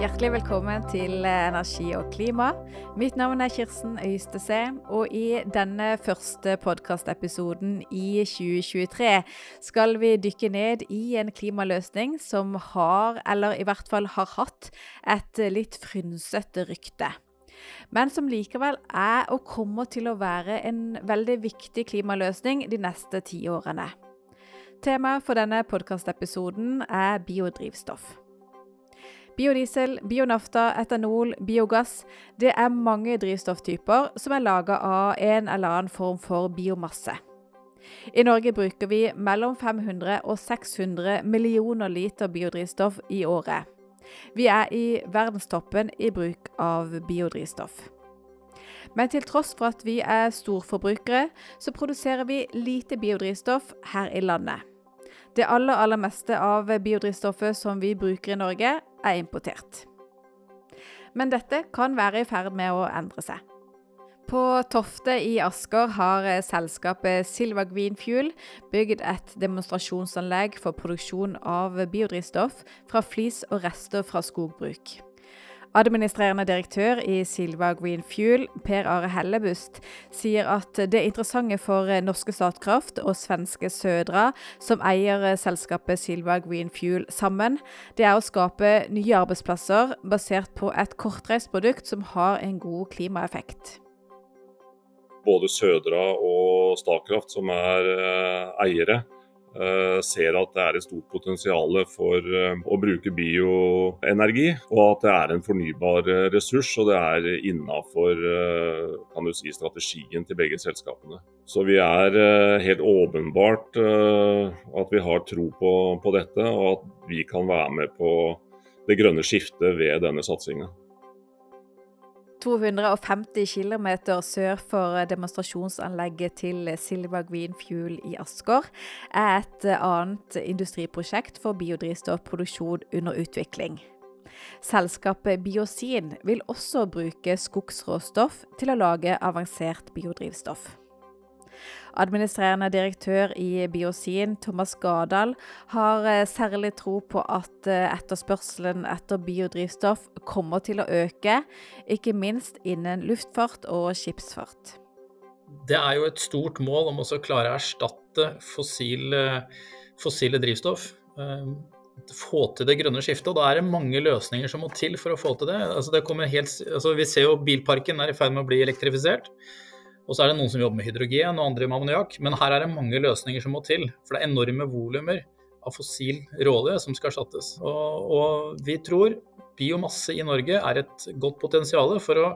Hjertelig velkommen til Energi og klima. Mitt navn er Kirsten Øystese, og i denne første podkastepisoden i 2023 skal vi dykke ned i en klimaløsning som har, eller i hvert fall har hatt, et litt frynsete rykte. Men som likevel er og kommer til å være en veldig viktig klimaløsning de neste ti årene. Temaet for denne podkastepisoden er biodrivstoff. Biodiesel, bionafta, etanol, biogass Det er mange drivstofftyper som er laga av en eller annen form for biomasse. I Norge bruker vi mellom 500 og 600 millioner liter biodrivstoff i året. Vi er i verdenstoppen i bruk av biodrivstoff. Men til tross for at vi er storforbrukere, så produserer vi lite biodrivstoff her i landet. Det aller, aller meste av biodrivstoffet som vi bruker i Norge, er importert. Men dette kan være i ferd med å endre seg. På Tofte i Asker har selskapet Silva Green Fuel bygd et demonstrasjonsanlegg for produksjon av biodrivstoff fra flis og rester fra skogbruk. Administrerende direktør i Silva Green Fuel, Per Are Hellebust, sier at det interessante for norske Statkraft og svenske Södra, som eier selskapet Silva Green Fuel sammen, det er å skape nye arbeidsplasser basert på et kortreist produkt som har en god klimaeffekt. Både Södra og Statkraft, som er eh, eiere, ser at det er et stort potensial for eh, å bruke bioenergi, og at det er en fornybar eh, ressurs. Og det er innafor si, strategien til begge selskapene. Så vi er helt åpenbart at vi har tro på, på dette, og at vi kan være med på det grønne skiftet ved denne satsinga. 250 km sør for demonstrasjonsanlegget til Silva Green Fuel i Asker er et annet industriprosjekt for biodrivstoffproduksjon under utvikling. Selskapet Biosin vil også bruke skogsråstoff til å lage avansert biodrivstoff. Administrerende direktør i Biosin, Thomas Gardal, har eh, særlig tro på at eh, etterspørselen etter biodrivstoff kommer til å øke, ikke minst innen luftfart og skipsfart. Det er jo et stort mål om å klare å erstatte fossile, fossile drivstoff. Eh, få til det grønne skiftet. og Da er det mange løsninger som må til for å få til det. Altså det helt, altså vi ser jo Bilparken er i ferd med å bli elektrifisert. Og så er det noen som jobber med hydrogen og andre med ammoniakk. Men her er det mange løsninger som må til. For det er enorme volumer av fossil råolje som skal erstattes. Og, og, vi tror biomasse i Norge er et godt potensial for å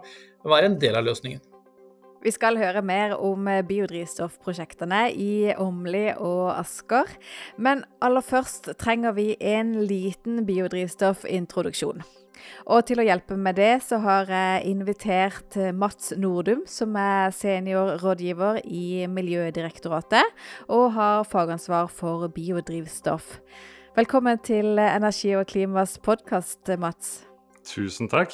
være en del av løsningen. Vi skal høre mer om biodrivstoffprosjektene i Åmli og Asker. Men aller først trenger vi en liten biodrivstoffintroduksjon. Og til å hjelpe med det, så har jeg invitert Mats Nordum, som er seniorrådgiver i Miljødirektoratet, og har fagansvar for biodrivstoff. Velkommen til Energi og klimas podkast, Mats. Tusen takk.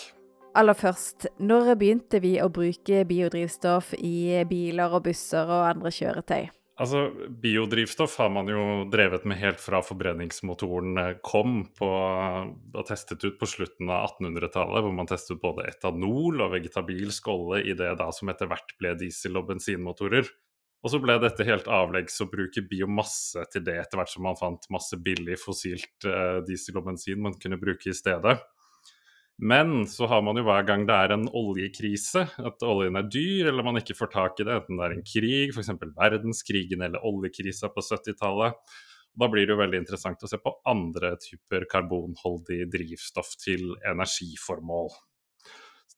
Aller først, når begynte vi å bruke biodrivstoff i biler og busser og andre kjøretøy? Altså, Biodrivstoff har man jo drevet med helt fra forbrenningsmotoren eh, kom og testet ut på slutten av 1800-tallet, hvor man testet både etanol og vegetabilsk olje i det da som etter hvert ble diesel- og bensinmotorer. Og så ble dette helt avleggs å bruke biomasse til det, etter hvert som man fant masse billig fossilt uh, diesel og bensin man kunne bruke i stedet. Men så har man jo hver gang det er en oljekrise, at oljen er dyr eller man ikke får tak i det, enten det er en krig, f.eks. verdenskrigen eller oljekrisa på 70-tallet. Da blir det jo veldig interessant å se på andre typer karbonholdig drivstoff til energiformål.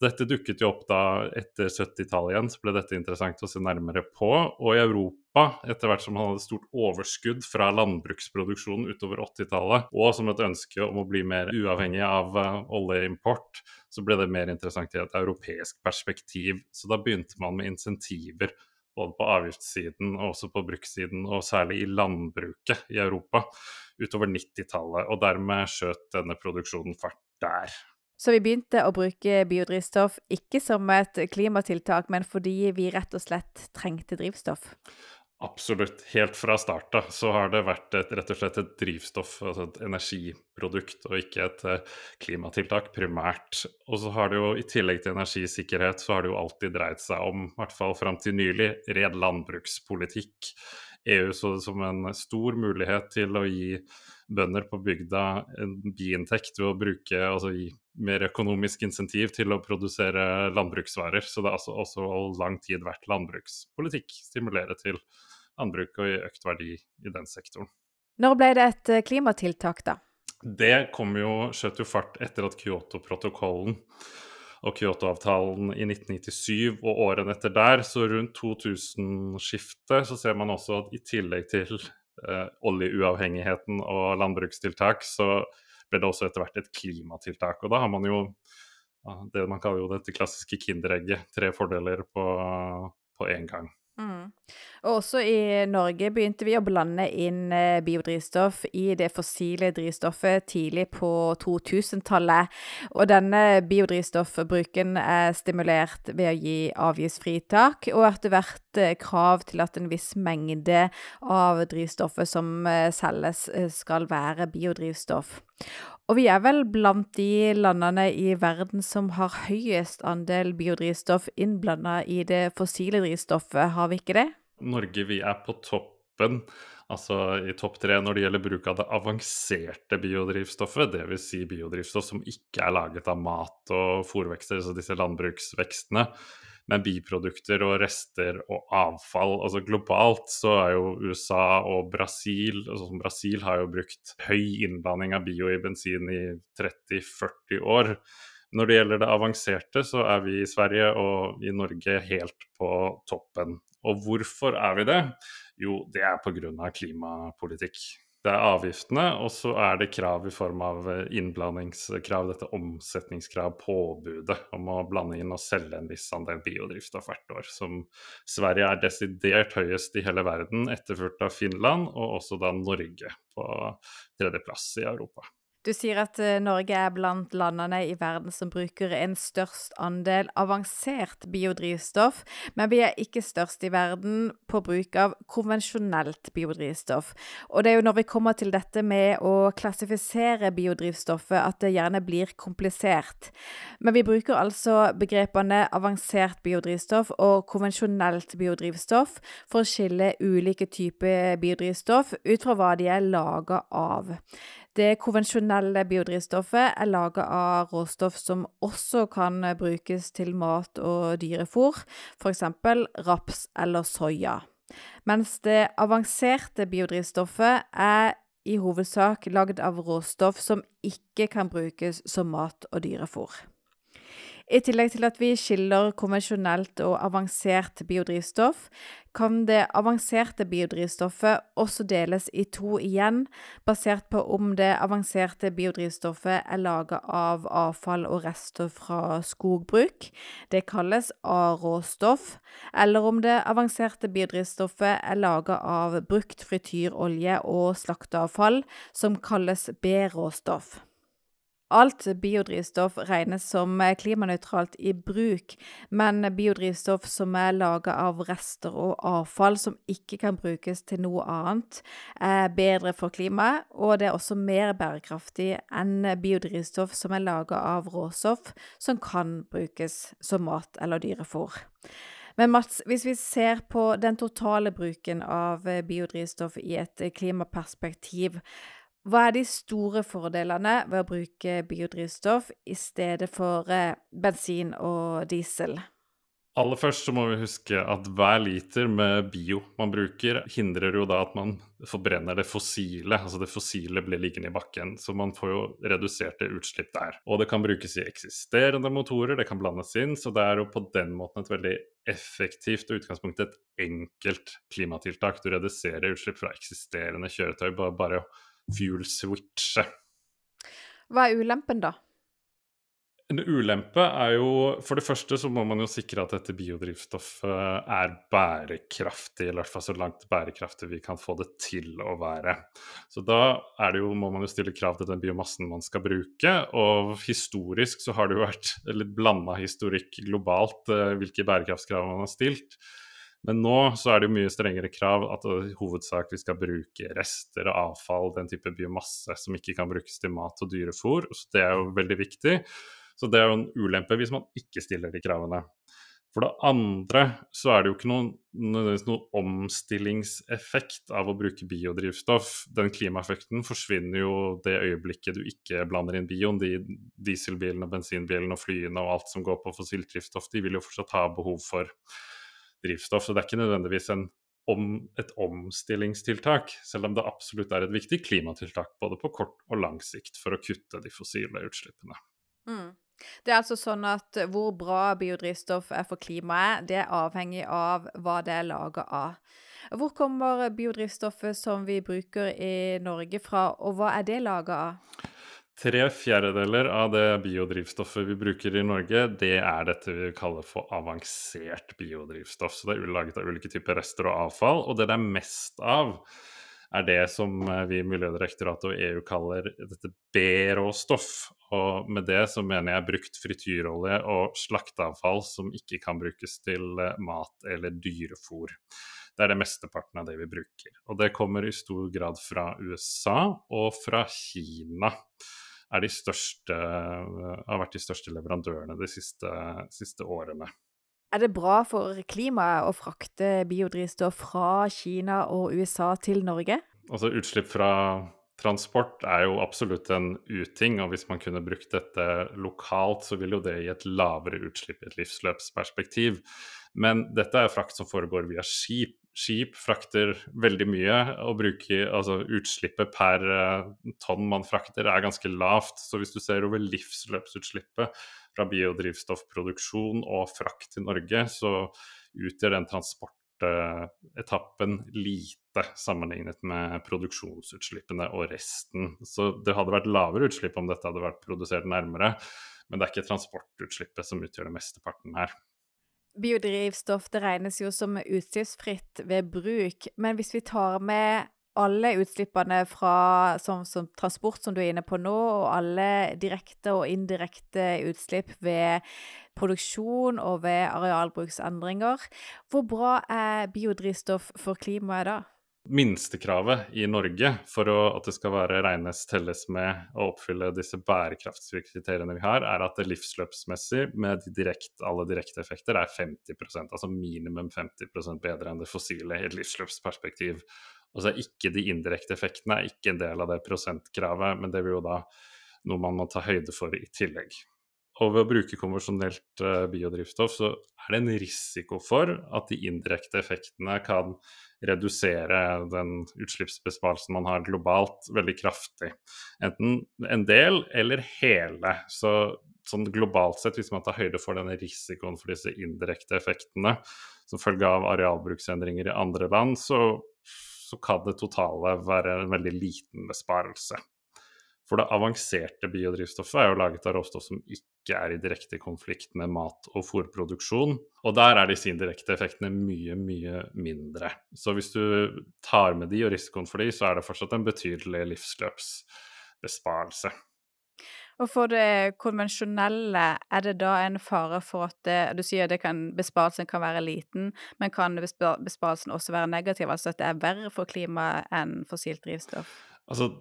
Dette dukket jo opp da etter 70-tallet igjen, så ble dette interessant å se nærmere på. Og i Europa etter hvert som man hadde stort overskudd fra landbruksproduksjonen utover 80-tallet, og som et ønske om å bli mer uavhengig av uh, oljeimport, så ble det mer interessant i et europeisk perspektiv. Så da begynte man med insentiver både på avgiftssiden og også på brukssiden, og særlig i landbruket i Europa utover 90-tallet. Og dermed skjøt denne produksjonen fart der. Så vi begynte å bruke biodrivstoff ikke som et klimatiltak, men fordi vi rett og slett trengte drivstoff? Absolutt. Helt fra starta så har det vært et, rett og slett et drivstoff, altså et energiprodukt, og ikke et uh, klimatiltak primært. Og så har det jo i tillegg til energisikkerhet, så har det jo alltid dreid seg om, i hvert fall fram til nylig, red landbrukspolitikk. EU så det som en stor mulighet til å gi bønder på bygda en biinntekt ved å bruke, altså gi mer økonomisk insentiv til å produsere landbruksvarer. Så det har altså også lang tid vært landbrukspolitikk. Stimulere til landbruk og gi økt verdi i den sektoren. Når ble det et eh, klimatiltak, da? Det kom jo, skjøt jo fart etter at Kyoto-protokollen og Kyoto-avtalen i 1997 og årene etter der. Så rundt 2000-skiftet så ser man også at i tillegg til eh, oljeuavhengigheten og landbrukstiltak, så ble det også etter hvert et klimatiltak. Og da har man jo det man kaller jo dette klassiske kinderegget. Tre fordeler på én gang. Mm. Og også i Norge begynte vi å blande inn eh, biodrivstoff i det fossile drivstoffet tidlig på 2000-tallet. Og denne biodrivstoffbruken er stimulert ved å gi avgiftsfritak, og etter hvert eh, krav til at en viss mengde av drivstoffet som eh, selges, skal være biodrivstoff. Og vi er vel blant de landene i verden som har høyest andel biodrivstoff innblanda i det fossile drivstoffet, har vi ikke det? Norge, vi er på toppen, altså i topp tre når det gjelder bruk av det avanserte biodrivstoffet. Dvs. Si biodrivstoff som ikke er laget av mat og fòrvekster, altså disse landbruksvekstene med biprodukter og rester og avfall. Altså Globalt så er jo USA og Brasil altså Brasil har jo brukt høy innblanding av bio i bensin i 30-40 år. Når det gjelder det avanserte, så er vi i Sverige og i Norge helt på toppen. Og hvorfor er vi det? Jo, det er pga. klimapolitikk. Det er avgiftene, og så er det krav i form av eh, innblandingskrav, dette omsetningskrav, påbudet om å blande inn og selge en viss andel biodrivstoff hvert år. Som Sverige er desidert høyest i hele verden, etterfulgt av Finland, og også da Norge på tredjeplass i Europa. Du sier at eh, Norge er blant landene i verden som bruker en størst andel avansert biodrivstoff, men vi er ikke størst i verden på bruk av konvensjonelt biodrivstoff. Og det er jo når vi kommer til dette med å klassifisere biodrivstoffet at det gjerne blir komplisert. Men vi bruker altså begrepene avansert biodrivstoff og konvensjonelt biodrivstoff for å skille ulike typer biodrivstoff ut fra hva de er laga av. Det konvensjonelle biodrivstoffet er laget av råstoff som også kan brukes til mat og dyrefôr, f.eks. raps eller soya. Mens det avanserte biodrivstoffet er i hovedsak lagd av råstoff som ikke kan brukes som mat og dyrefôr. I tillegg til at vi skiller konvensjonelt og avansert biodrivstoff, kan det avanserte biodrivstoffet også deles i to igjen, basert på om det avanserte biodrivstoffet er laget av avfall og rester fra skogbruk, det kalles A-råstoff, eller om det avanserte biodrivstoffet er laget av brukt frityrolje og slakteavfall, som kalles B-råstoff. Alt biodrivstoff regnes som eh, klimanøytralt i bruk, men biodrivstoff som er laget av rester og avfall som ikke kan brukes til noe annet, er bedre for klimaet, og det er også mer bærekraftig enn biodrivstoff som er laget av råstoff som kan brukes som mat eller dyrefôr. Men Mats, hvis vi ser på den totale bruken av biodrivstoff i et klimaperspektiv, hva er de store fordelene ved å bruke biodrivstoff i stedet for eh, bensin og diesel? Aller først så må vi huske at hver liter med bio man bruker, hindrer jo da at man forbrenner det fossile. Altså det fossile blir liggende i bakken, så man får jo reduserte utslipp der. Og det kan brukes i eksisterende motorer, det kan blandes inn, så det er jo på den måten et veldig effektivt og utgangspunktet et enkelt klimatiltak. Du reduserer utslipp fra eksisterende kjøretøy bare, bare å fuel switche. Hva er ulempen, da? En ulempe er jo For det første så må man jo sikre at dette biodrivstoffet er bærekraftig, eller i hvert fall så langt bærekraftig vi kan få det til å være. Så da det jo, må man jo stille krav til den biomassen man skal bruke. Og historisk så har det jo vært litt blanda historikk globalt eh, hvilke bærekraftskrav man har stilt. Men nå så er det jo mye strengere krav at i hovedsak vi skal bruke rester og avfall, den type biomasse som ikke kan brukes til mat og dyrefôr. Så det er jo veldig viktig. Så det er jo en ulempe hvis man ikke stiller de kravene. For det andre så er det jo ikke noen, noen omstillingseffekt av å bruke biodrivstoff. Den klimaeffekten forsvinner jo det øyeblikket du ikke blander inn bioen. De dieselbilene, bensinbilene og flyene og alt som går på fossilt drivstoff, de vil jo fortsatt ha behov for drivstoff. Så det er ikke nødvendigvis en, om, et omstillingstiltak, selv om det absolutt er et viktig klimatiltak både på kort og lang sikt for å kutte de fossile utslippene. Mm. Det er altså sånn at hvor bra biodrivstoff er for klimaet, det er avhengig av hva det er laga av. Hvor kommer biodrivstoffet som vi bruker i Norge fra, og hva er det laga av? Tre fjerdedeler av det biodrivstoffet vi bruker i Norge, det er dette vi kaller for avansert biodrivstoff. Så det er laget av ulike typer rester og avfall. Og det det er mest av, er det som eh, vi i Miljødirektoratet og EU kaller dette B-råstoff. Og med det så mener jeg brukt frityrolje og slakteavfall som ikke kan brukes til eh, mat eller dyrefôr. Det er det mesteparten av det vi bruker. Og det kommer i stor grad fra USA og fra Kina er de største, har vært de største leverandørene de siste, siste årene. Er det bra for klimaet å frakte biodrivstoff fra Kina og USA til Norge? Altså Utslipp fra transport er jo absolutt en uting, og hvis man kunne brukt dette lokalt, så vil jo det gi et lavere utslipp i et livsløpsperspektiv. Men dette er frakt som foregår via skip. Skip frakter veldig mye, og bruker, altså utslippet per uh, tonn man frakter er ganske lavt. Så hvis du ser over livsløpsutslippet fra biodrivstoffproduksjon og frakt til Norge, så utgjør den transportetappen lite sammenlignet med produksjonsutslippene og resten. Så det hadde vært lavere utslipp om dette hadde vært produsert nærmere, men det er ikke transportutslippet som utgjør det mesteparten her. Biodrivstoff det regnes jo som utslippsfritt ved bruk, men hvis vi tar med alle utslippene fra som, som, transport, som du er inne på nå, og alle direkte og indirekte utslipp ved produksjon og ved arealbruksendringer, hvor bra er biodrivstoff for klimaet da? Minstekravet i Norge for å, at det skal være regnes, telles med å oppfylle disse bærekraftskriteriene vi har, er at det livsløpsmessig med direkt, alle direkte effekter er 50% altså minimum 50% bedre enn det fossile i et livsløpsperspektiv. Og så er ikke de indirekte effektene er ikke en del av det prosentkravet, men det blir jo da noe man må ta høyde for i tillegg. Og ved å bruke konvensjonelt uh, biodrivstoff, så er det en risiko for at de indirekte effektene kan redusere den utslippsbesparelsen man har globalt, veldig kraftig. Enten en del eller hele. Så sånn globalt sett, hvis man tar høyde for denne risikoen for disse indirekte effektene som følge av arealbruksendringer i andre land, så, så kan det totale være en veldig liten besparelse. For det avanserte biodrivstoffet er jo laget av råstoff som ikke er i direkte konflikt med mat- og fôrproduksjon. Og der er disse indirekte effektene mye, mye mindre. Så hvis du tar med de og risikoen for de, så er det fortsatt en betydelig livsløpsbesparelse. Og for det konvensjonelle, er det da en fare for at det, Du sier at besparelsen kan være liten, men kan besparelsen også være negativ? Altså at det er verre for klimaet enn fossilt drivstoff? Altså,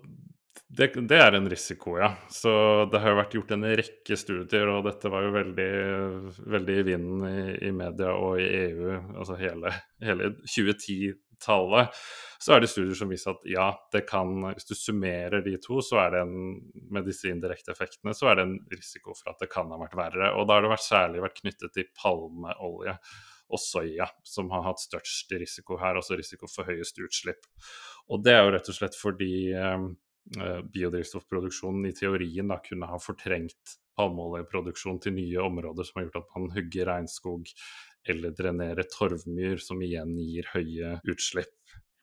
det, det, er en risiko, ja. Så det har jo vært gjort en rekke studier, og dette var jo veldig, veldig i vinden i, i, media og i EU, altså hele, hele 2010-tallet. Så er det studier som viser at ja, det kan Hvis du summerer de to, så er det en med disse indirekte effektene, så er det en risiko for at det kan ha vært verre. Og da har det vært, særlig vært knyttet til palmeolje og soya, som har hatt størst risiko her, også risiko for høyest utslipp. Og det er jo rett og slett fordi Eh, biodrivstoffproduksjonen i teorien da kunne ha fortrengt palmeoljeproduksjon til nye områder som har gjort at man hugger regnskog eller drenerer torvmyr, som igjen gir høye utslipp.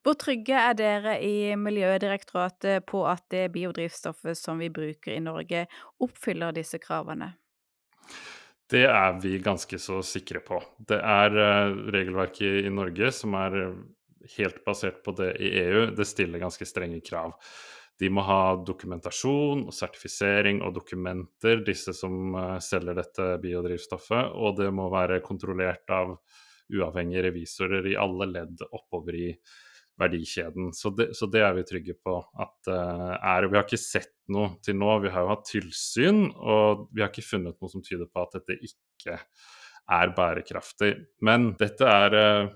Hvor trygge er dere i Miljødirektoratet på at det biodrivstoffet som vi bruker i Norge, oppfyller disse kravene? Det er vi ganske så sikre på. Det er uh, regelverket i Norge som er helt basert på det i EU. Det stiller ganske strenge krav. De må ha dokumentasjon og sertifisering og dokumenter, disse som uh, selger dette biodrivstoffet. Og det må være kontrollert av uavhengige revisorer i alle ledd oppover i verdikjeden. Så det, så det er vi trygge på at uh, er. Og vi har ikke sett noe til nå. Vi har jo hatt tilsyn, og vi har ikke funnet noe som tyder på at dette ikke er bærekraftig. Men dette er uh,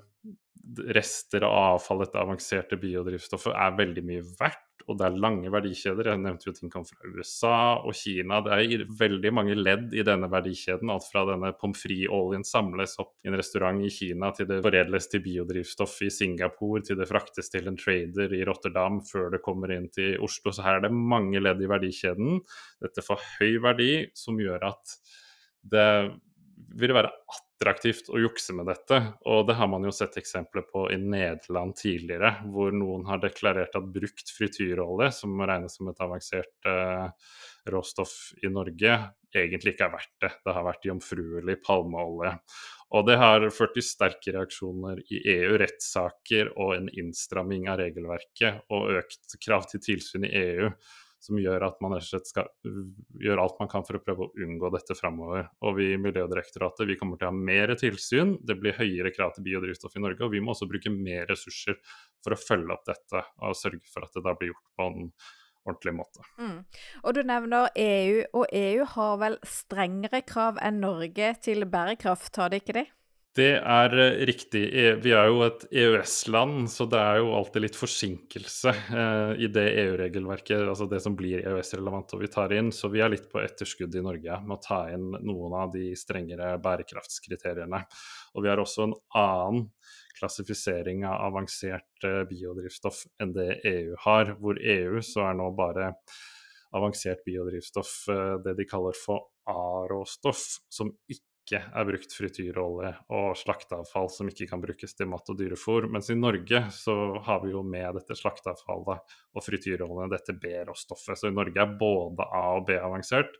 rester av avfall, dette avanserte biodrivstoffet, er veldig mye verdt og det er lange verdikjeder. Jeg nevnte jo ting kom fra USA og Kina. Det er veldig mange ledd i denne verdikjeden. Alt fra denne pommes frites-oljen samles opp i en restaurant i Kina, til det foredles til biodrivstoff i Singapore, til det fraktes til en trader i Rotterdam før det kommer inn til Oslo. Så her er det mange ledd i verdikjeden. Dette får høy verdi, som gjør at det vil være attraktivt å jukse med dette. Og det har man jo sett eksempler på i Nederland tidligere, hvor noen har deklarert at brukt frityrolje, som regnes som et avansert eh, råstoff i Norge, egentlig ikke er verdt det. Det har vært jomfruelig palmeolje. Og det har ført til sterke reaksjoner i EU, rettssaker og en innstramming av regelverket og økt krav til tilsyn i EU som gjør at man rett og slett skal gjøre alt man kan for å prøve å unngå dette framover. Og vi i Miljødirektoratet vi kommer til å ha mer tilsyn, det blir høyere krav til biodrivstoff i Norge. Og vi må også bruke mer ressurser for å følge opp dette og sørge for at det da blir gjort på en ordentlig måte. Mm. Og Du nevner EU, og EU har vel strengere krav enn Norge til bærekraft, har de ikke det? Det er eh, riktig. E, vi er jo et EØS-land, så det er jo alltid litt forsinkelse eh, i det EU-regelverket, altså det som blir EØS-relevant og vi tar inn. Så vi er litt på etterskudd i Norge med å ta inn noen av de strengere bærekraftskriteriene. Og vi har også en annen klassifisering av avansert eh, biodrivstoff enn det EU har, hvor EU så er nå bare avansert biodrivstoff det de kaller for A-råstoff, som ikke ikke er brukt frityrolje og slakteavfall som ikke kan brukes til mat og dyrefôr. Mens i Norge så har vi jo med dette slakteavfallet og frityroljen dette B-råstoffet. Så i Norge er både A og B avansert.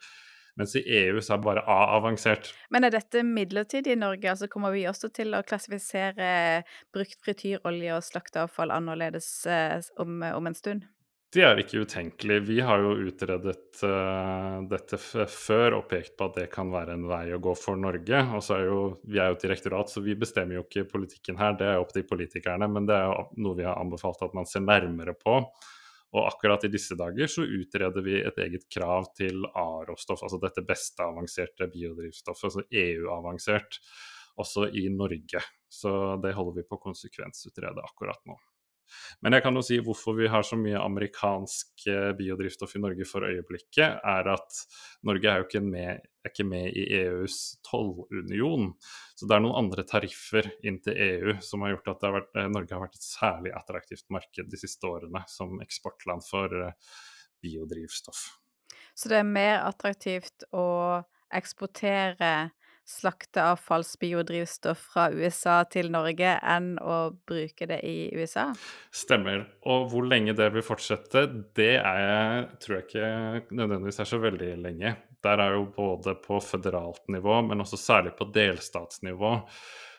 Mens i EU så er bare A avansert. Men er dette midlertidig i Norge? Altså Kommer vi også til å klassifisere brukt frityrolje og slakteavfall annerledes eh, om, om en stund? Det er ikke utenkelig. Vi har jo utredet uh, dette før og pekt på at det kan være en vei å gå for Norge. Og så er jo, Vi er jo et direktorat, så vi bestemmer jo ikke politikken her, det er opp til politikerne. Men det er jo noe vi har anbefalt at man ser nærmere på. Og akkurat i disse dager så utreder vi et eget krav til A-råstoff, altså dette beste avanserte biodrivstoffet, altså EU-avansert, også i Norge. Så det holder vi på å konsekvensutrede akkurat nå. Men jeg kan jo si hvorfor vi har så mye amerikansk eh, biodrivstoff i Norge for øyeblikket, er at Norge er jo ikke med, er ikke med i EUs tollunion. Så det er noen andre tariffer inn til EU som har gjort at har vært, eh, Norge har vært et særlig attraktivt marked de siste årene som eksportland for eh, biodrivstoff. Så det er mer attraktivt å eksportere slakteavfallsbiodrivstoff fra USA til Norge enn å bruke det i USA? Stemmer. Og hvor lenge det vil fortsette, det er, tror jeg ikke nødvendigvis er så veldig lenge. Der er jo både på føderalt nivå, men også særlig på delstatsnivå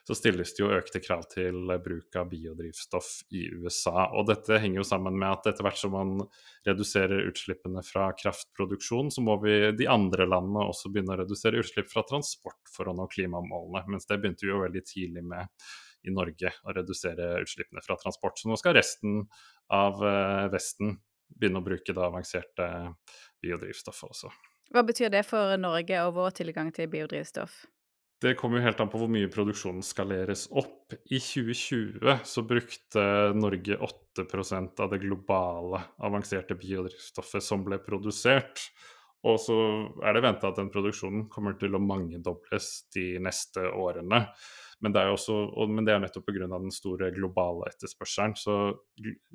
så stilles det jo økte krav til bruk av biodrivstoff i USA. Og dette henger jo sammen med at etter hvert som man reduserer utslippene fra kraftproduksjon, så må vi de andre landene også begynne å redusere utslipp fra transport for å nå klimamålene. Mens det begynte vi jo veldig tidlig med i Norge, å redusere utslippene fra transport. Så nå skal resten av eh, Vesten begynne å bruke det avanserte biodrivstoffet også. Hva betyr det for Norge og vår tilgang til biodrivstoff? Det kommer jo helt an på hvor mye produksjonen skaleres opp. I 2020 så brukte Norge 8% av det globale avanserte biodrivstoffet som ble produsert. Og så er det venta at den produksjonen kommer til å mangedobles de neste årene. Men det er, jo også, men det er nettopp pga. den store globale etterspørselen. Så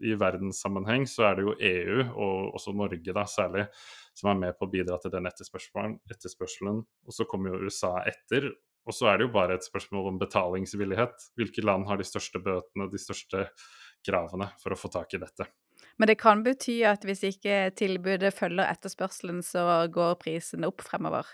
i verdenssammenheng så er det jo EU, og også Norge da særlig, som er med på å bidra til den etterspørselen. etterspørselen. Og så kommer jo USA etter, og så er det jo bare et spørsmål om betalingsvillighet. Hvilke land har de største bøtene, de største kravene for å få tak i dette? Men det kan bety at hvis ikke tilbudet følger etterspørselen, så går prisen opp fremover?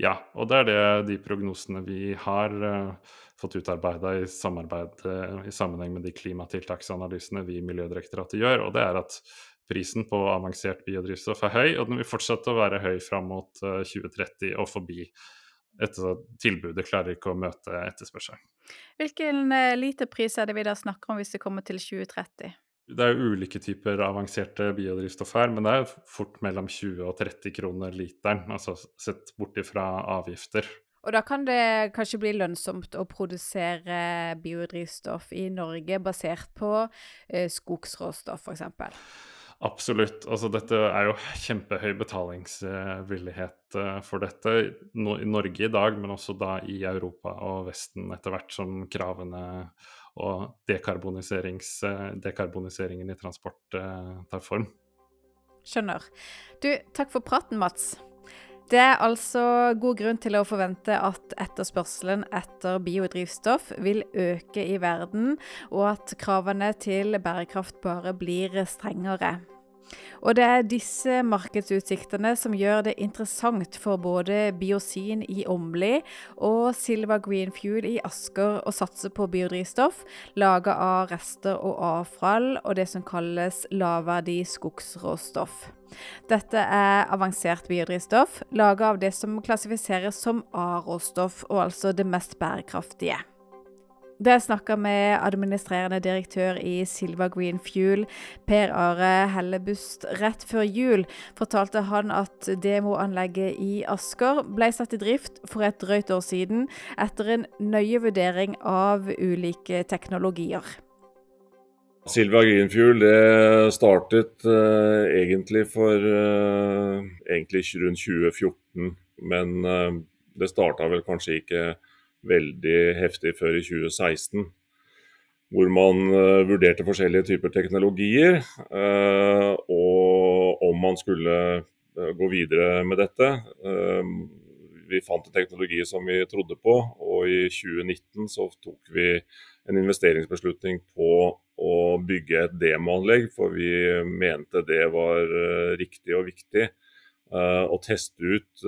Ja, og det er det de prognosene vi har uh, fått utarbeida i uh, i sammenheng med de klimatiltaksanalysene vi i Miljødirektoratet gjør, og det er at prisen på avansert biodrivstoff er høy, og den vil fortsette å være høy fram mot uh, eh, 2030 og forbi. Etter tilbudet klarer ikke å møte etterspørselen. Hvilken literpris er det vi da snakker om hvis det kommer til 2030? Det er jo ulike typer avanserte biodrivstoff her, men det er fort mellom 20 og 30 kroner literen, altså sett bort ifra avgifter. Og da kan det kanskje bli lønnsomt å produsere biodrivstoff i Norge basert på eh, skogsråstoff, f.eks.? Absolutt. Altså, dette er jo kjempehøy betalingsvillighet uh, for dette i Norge i dag, men også da i Europa og Vesten etter hvert som kravene og dekarboniseringen i transport tar form. Skjønner. Du, takk for praten, Mats. Det er altså god grunn til å forvente at etterspørselen etter biodrivstoff vil øke i verden, og at kravene til bærekraft bare blir strengere. Og det er disse markedsutsiktene som gjør det interessant for både Biosin i Åmli og Silva Green Fuel i Asker å satse på biodrivstoff laga av rester og avfall og det som kalles lavverdig skogsråstoff. Dette er avansert biodrivstoff laga av det som klassifiseres som A-råstoff, og altså det mest bærekraftige. Da jeg snakka med administrerende direktør i Silva Green Fuel, Per Are Hellebust, rett før jul, fortalte han at demoanlegget i Asker ble satt i drift for et drøyt år siden, etter en nøye vurdering av ulike teknologier. Silva Greenfuel det startet uh, egentlig for uh, egentlig rundt 2014, men uh, det starta vel kanskje ikke veldig heftig før i 2016. Hvor man vurderte forskjellige typer teknologier, og om man skulle gå videre med dette. vi fant en teknologi som vi trodde på, og i 2019 så tok vi en investeringsbeslutning på å bygge et demoanlegg, for vi mente det var riktig og viktig å teste ut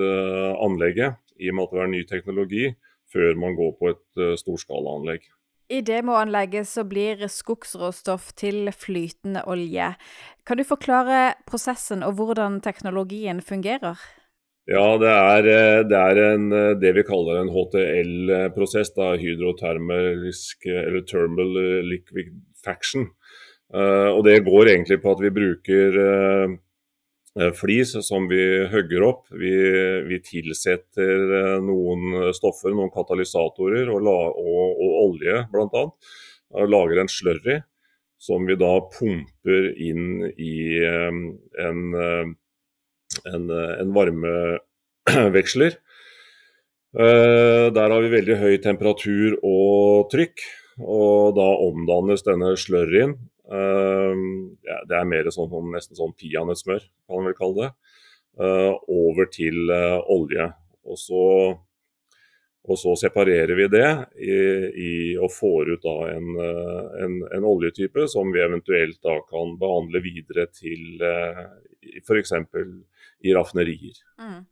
anlegget, i og med at det var ny teknologi, før man går på et uh, storskalaanlegg. I demoanlegget så blir skogsråstoff til flytende olje. Kan du forklare prosessen og hvordan teknologien fungerer? Ja, det er, eh, det er en, eh, det vi kaller en HTL-prosess. Hydrotermisk eller thermal liquefaction. Uh, og det går egentlig på at vi bruker uh, flis som vi hogger opp. Vi, vi tilsetter noen stoffer, noen katalysatorer og, la, og, og olje bl.a. Lager en slurry som vi da pumper inn i um, en en, en varmeveksler. Eh, der har vi veldig høy temperatur og trykk, og da omdannes denne slurryen eh, Det er mer sånn, nesten sånn peanøttsmør, kan man vel kalle det. Eh, over til olje. Og så og så separerer vi det i, i, og får ut en, en, en, oljetype som vi eventuelt da kan behandle videre til uh, f.eks. i raffinerier. Mm.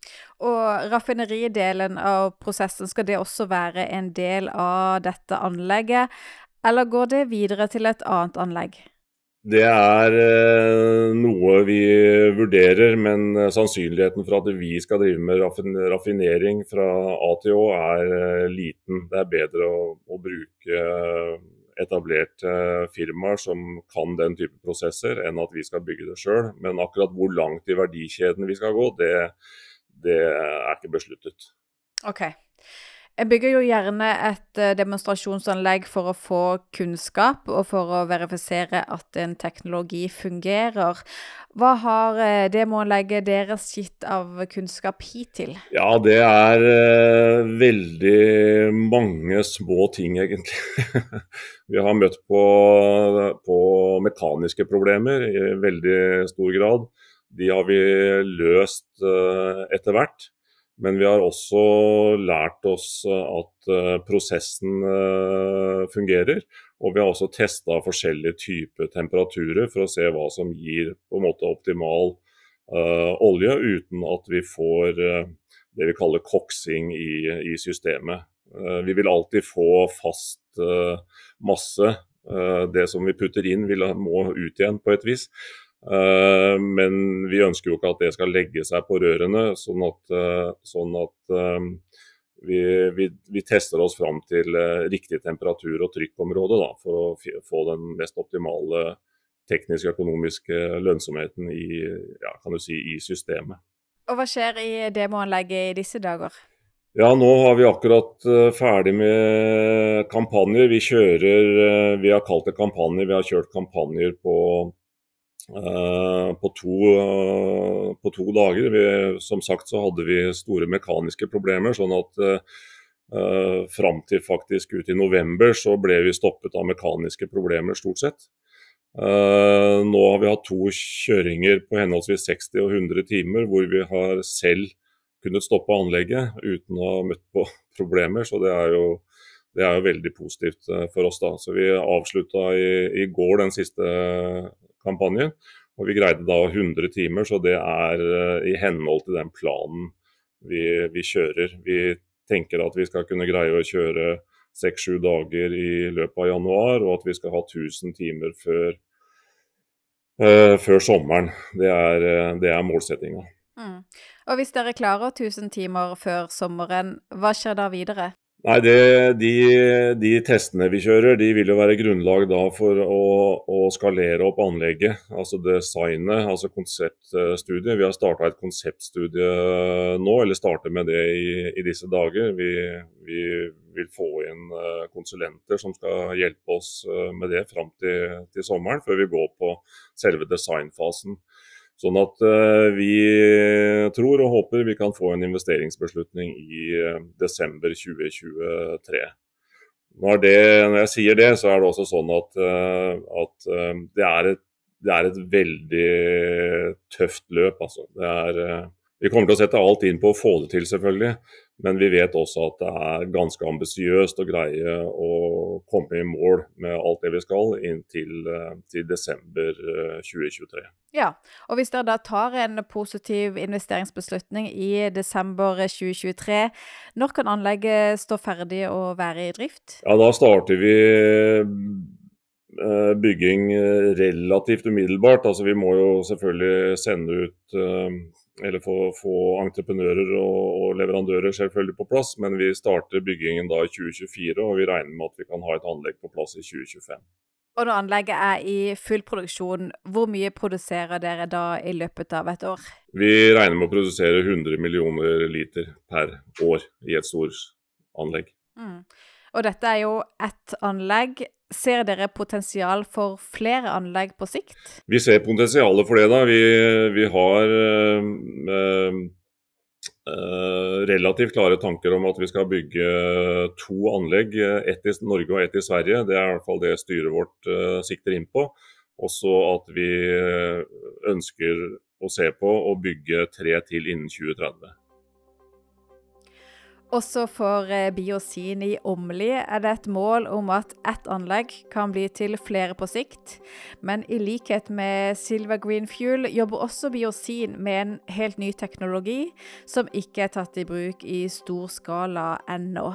Og raffineridelen av prosessen, skal det også være en del av dette anlegget, eller går det videre til et annet anlegg? Det er eh, noe vi vurderer, men eh, sannsynligheten for at vi skal drive med raffinering fra A til Å er eh, liten. Det er bedre å, å bruke etablerte firmaer som kan den type prosesser, enn at vi skal bygge det sjøl. Men akkurat hvor langt i verdikjeden vi skal gå, det, det er ikke besluttet. Okay. Jeg bygger jo gjerne et eh, demonstrasjonsanlegg for å få kunnskap og for å verifisere at en teknologi fungerer. Hva har eh, demoanlegget deres gitt av kunnskap hittil? Ja, det er eh, veldig mange små ting, egentlig. Vi har møtt på, på mekaniske problemer i veldig stor grad. De har vi løst uh, etter hvert. Men vi har også lært oss at uh, prosessen uh, fungerer. Og vi har også testa forskjellige typer temperaturer for å se hva som gir på en måte optimal uh, olje, uten at vi får det vi kaller koksing i, i systemet. vi vil alltid få fast masse. det som vi putter inn vil, må ut igjen på et vis. Eh, men vi ønsker jo ikke at det skal legge seg på rørene, sånn at, eh, sånn at eh, vi, vi, vi, tester oss fram til riktig temperatur og trykkområde da, for å få den mest optimale teknisk økonomiske lønnsomheten i, ja, si, i systemet. Og Hva skjer i demoanlegget i disse dager? Ja, nå har vi akkurat ferdig med kampanjer. Vi kjører Vi har kalt det kampanjer. Vi har kjørt kampanjer på, på, to, på to, dager. Vi, som sagt så hadde vi store mekaniske problemer. sånn at fram til faktisk ut i november så ble vi stoppet av mekaniske problemer, stort sett. nå har vi hatt to kjøringer på henholdsvis 60 og 100 timer hvor vi har selv kunnet stoppe anlegget uten å ha møtt på problemer. Så det er jo, det er jo veldig positivt eh, for oss. da. Så Vi avslutta i, i, går den siste kampanjen, og vi greide da 100 timer. Så det er eh, i henhold til den planen vi, vi kjører. Vi tenker at vi skal kunne greie å kjøre seks-sju dager i løpet av januar, og at vi skal ha 1000 timer før, uh, før sommeren. Det er, det er målsettinga. Mm. Og hvis dere klarer 1000 timer før sommeren, hva skjer da videre? Nei, det, de, de, testene vi kjører, de vil jo være grunnlag da for å, å skalere opp anlegget. Altså designet, altså konseptstudiet. Vi har starta et konseptstudie nå, eller starter med det i, i disse dager. Vi, vi, vil få inn eh, konsulenter som skal hjelpe oss eh, med det fram til, til sommeren, før vi går på selve designfasen. Sånn at uh, vi tror og håper vi kan få en investeringsbeslutning i uh, desember 2023. Når, det, når, jeg sier det, så er det også sånn at, uh, at det, er et, det, er et, veldig tøft løp. Altså. Er, vi kommer til å sette alt inn på å få det til, selvfølgelig. Men vi vet også at det er ganske ambisiøst å greie å komme i mål med alt det vi skal inntil eh, til desember 2023. Eh, ja, og hvis dere da tar en positiv investeringsbeslutning i desember 2023, når kan anlegget stå ferdig og være i drift? Ja, Da starter vi eh, bygging relativt umiddelbart. Altså Vi må jo selvfølgelig sende ut eller få, få entreprenører og, og, leverandører selvfølgelig på plass. Men vi starter byggingen da i 2024, og vi regner med at vi kan ha et anlegg på plass i 2025. Og når anlegget er i full produksjon, hvor mye produserer dere da i løpet av et år? Vi regner med å produsere 100 millioner liter per år i et stort anlegg. Mm. Og dette er jo ett anlegg. Ser dere potensial for flere anlegg på sikt? Vi ser potensialet for det. da. Vi, vi har øh, øh, relativt klare tanker om at vi skal bygge to anlegg. Ett i Norge og ett i Sverige. Det er i hvert fall det styret vårt øh, sikter inn på. Også at vi ønsker å se på å bygge tre til innen 2030. Også for eh, Biosin i Åmli er det et mål om at ett anlegg kan bli til flere på sikt. Men i likhet med Silver Green Fuel jobber også Biosin med en helt ny teknologi som ikke er tatt i bruk i stor skala ennå.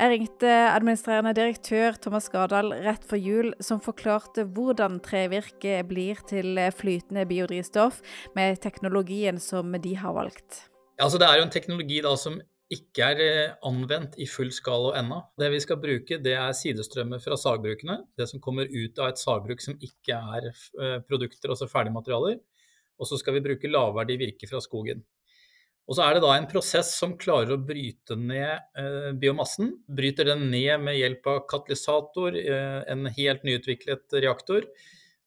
Jeg ringte administrerende direktør Thomas Gardal rett før jul, som forklarte hvordan trevirke blir til flytende biodrivstoff med teknologien som de har valgt. Altså, det er jo en teknologi da, som ikke er eh, anvendt i full skala ennå. Det vi skal bruke, det er sidestrømmer fra sagbrukene. Det som kommer ut av et sagbruk som ikke er eh, produkter, altså ferdigmaterialer. Og så skal vi bruke lavverdig virke fra skogen. Og så er det da en prosess som klarer å bryte ned eh, biomassen. Bryter den ned med hjelp av katalysator, en helt nyutviklet reaktor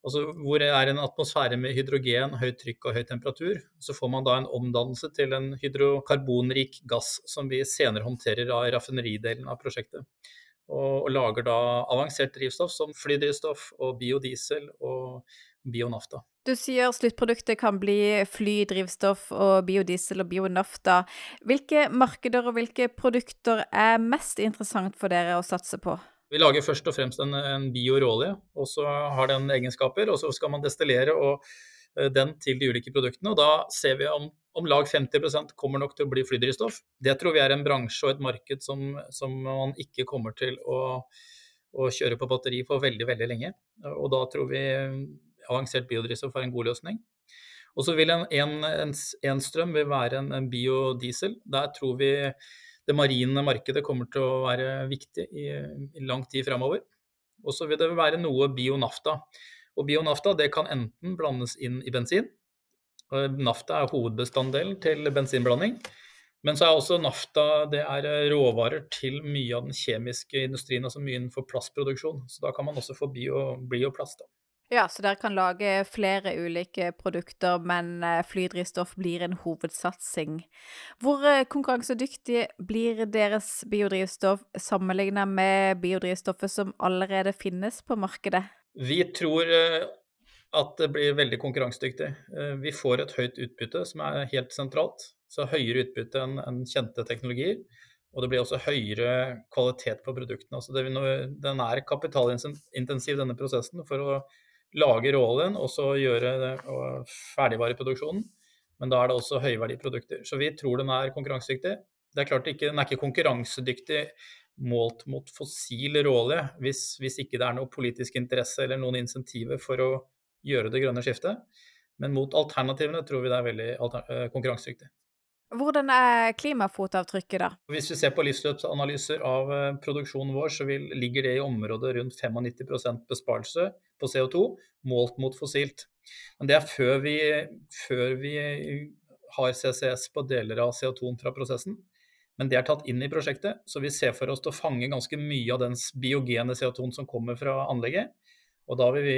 Altså hvor det er en atmosfære med hydrogen, høyt trykk og høy temperatur. Så får man da en omdannelse til en hydrokarbonrik gass som vi senere håndterer av raffineridelen av prosjektet. Og, og, lager da avansert drivstoff som flydrivstoff og biodiesel og bionafta. Du sier sluttproduktet kan bli flydrivstoff og biodiesel og bionafta. Hvilke markeder og hvilke produkter er mest interessant for dere å satse på? Vi lager først og fremst en, en bioråolje, og så har den egenskaper. Og så skal man destillere og, uh, den til de ulike produktene. Og da ser vi om, om lag 50% kommer nok til å bli flydrivstoff. Det tror vi er en bransje og et marked som, som man ikke kommer til å, å, kjøre på batteri for veldig, veldig lenge. Og da tror vi avansert biodrivstoff er en god løsning. Og så vil en, en, en, en strøm vil være en biodiesel. Der tror vi det marine markedet kommer til å være viktig i, i lang tid framover. Og så vil det være noe bionafta. Og bionafta det kan enten blandes inn i bensin. Nafta er hovedbestanddelen til bensinblanding. Men så er også nafta det er råvarer til mye av den kjemiske industrien, altså mye innenfor plastproduksjon. Så da kan man også få bio, bioplast. Da. Ja, så dere kan lage flere ulike produkter, men eh, flydrivstoff blir en hovedsatsing. Hvor eh, konkurransedyktig blir deres biodrivstoff sammenlignet med biodrivstoffet som allerede finnes på markedet? Vi tror eh, at det blir veldig konkurransedyktig. Vi får et høyt utbytte, som er helt sentralt. Så høyere utbytte enn kjente teknologier. Og det blir også høyere kvalitet på produktene. Altså den er kapitalintensiv, denne prosessen, for å lage råoljen og så gjøre ferdigvareproduksjonen. Men da er det også høyverdiprodukter. Så vi tror den er konkurransedyktig. Det er klart ikke, Den er ikke konkurransedyktig målt mot fossil råolje hvis, hvis ikke det er noe politisk interesse eller noen insentiver for å gjøre det grønne skiftet. Men mot alternativene tror vi det er veldig eh, konkurransedyktig. Hvordan er klimafotavtrykket, da? Hvis vi ser på livsløpsanalyser av eh, produksjonen vår, så vil, ligger det i området rundt 95% besparelse på CO2 målt mot fossilt. Men det er før vi, før vi har CCS på deler av CO2-en fra prosessen. Men det er tatt inn i prosjektet, så vi ser for oss å fange ganske mye av den biogene CO2-en som kommer fra anlegget. Og da vil vi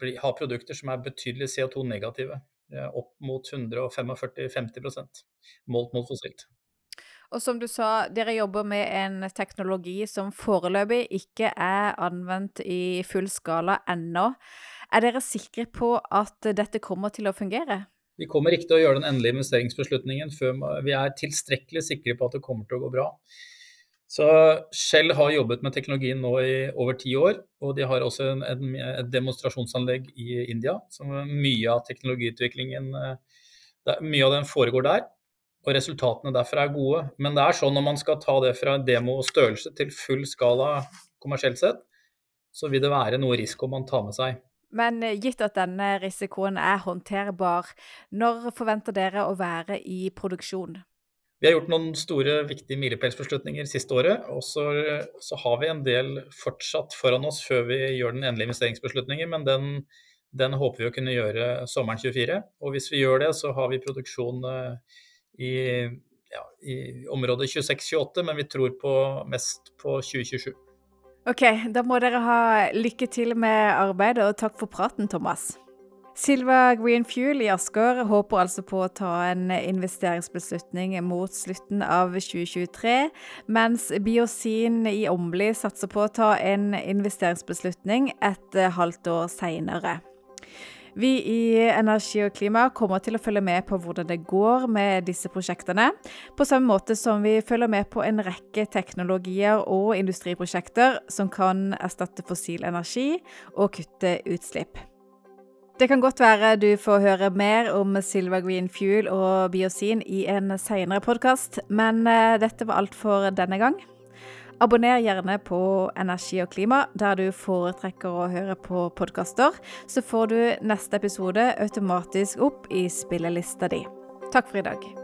bli, ha produkter som er betydelig CO2-negative. Eh, opp mot 145-50% målt mot fossilt. Og som du sa, dere jobber med en teknologi som foreløpig ikke er anvendt i full skala ennå. Er dere sikre på at dette kommer til å fungere? Vi kommer ikke til å gjøre den endelige investeringsbeslutningen før vi er tilstrekkelig sikre på at det kommer til å gå bra. Så Shell har jobbet med teknologien nå i over ti år, og de har også en, en, et demonstrasjonsanlegg i India. Så mye av teknologiutviklingen eh, Mye av den foregår der, og resultatene derfor er gode. Men det er sånn når man skal ta det fra demo og størrelse til full skala kommersielt sett, så vil det være noe risiko man tar med seg. Men eh, gitt at denne risikoen er håndterbar, når forventer dere å være i produksjon? Vi har gjort noen store, viktige milepælsbeslutninger siste året. Og så, så, har vi en del fortsatt foran oss før vi gjør den endelige investeringsbeslutningen. Men den, den håper vi å kunne gjøre sommeren 24. Og hvis vi gjør det, så har vi produksjon eh, i, ja, i området 26-28, men vi tror på mest på 2027. OK, da må dere ha lykke til med arbeidet, og takk for praten, Thomas. Silva Green Fuel i Asker håper altså på å ta en investeringsbeslutning mot slutten av 2023, mens Biosin i Åmli satser på å ta en investeringsbeslutning et halvt år seinere. Vi i Energi og klima kommer til å følge med på hvordan det går med disse prosjektene, på samme måte som vi følger med på en rekke teknologier og industriprosjekter som kan erstatte fossil energi og kutte utslipp. Det kan godt være du får høre mer om Silver Green Fuel og biosin i en senere podkast, men eh, dette var alt for denne gang. Abonner gjerne på Energi og klima der du foretrekker å høre på podkaster, så får du neste episode automatisk opp i spillelista di. Takk for i dag.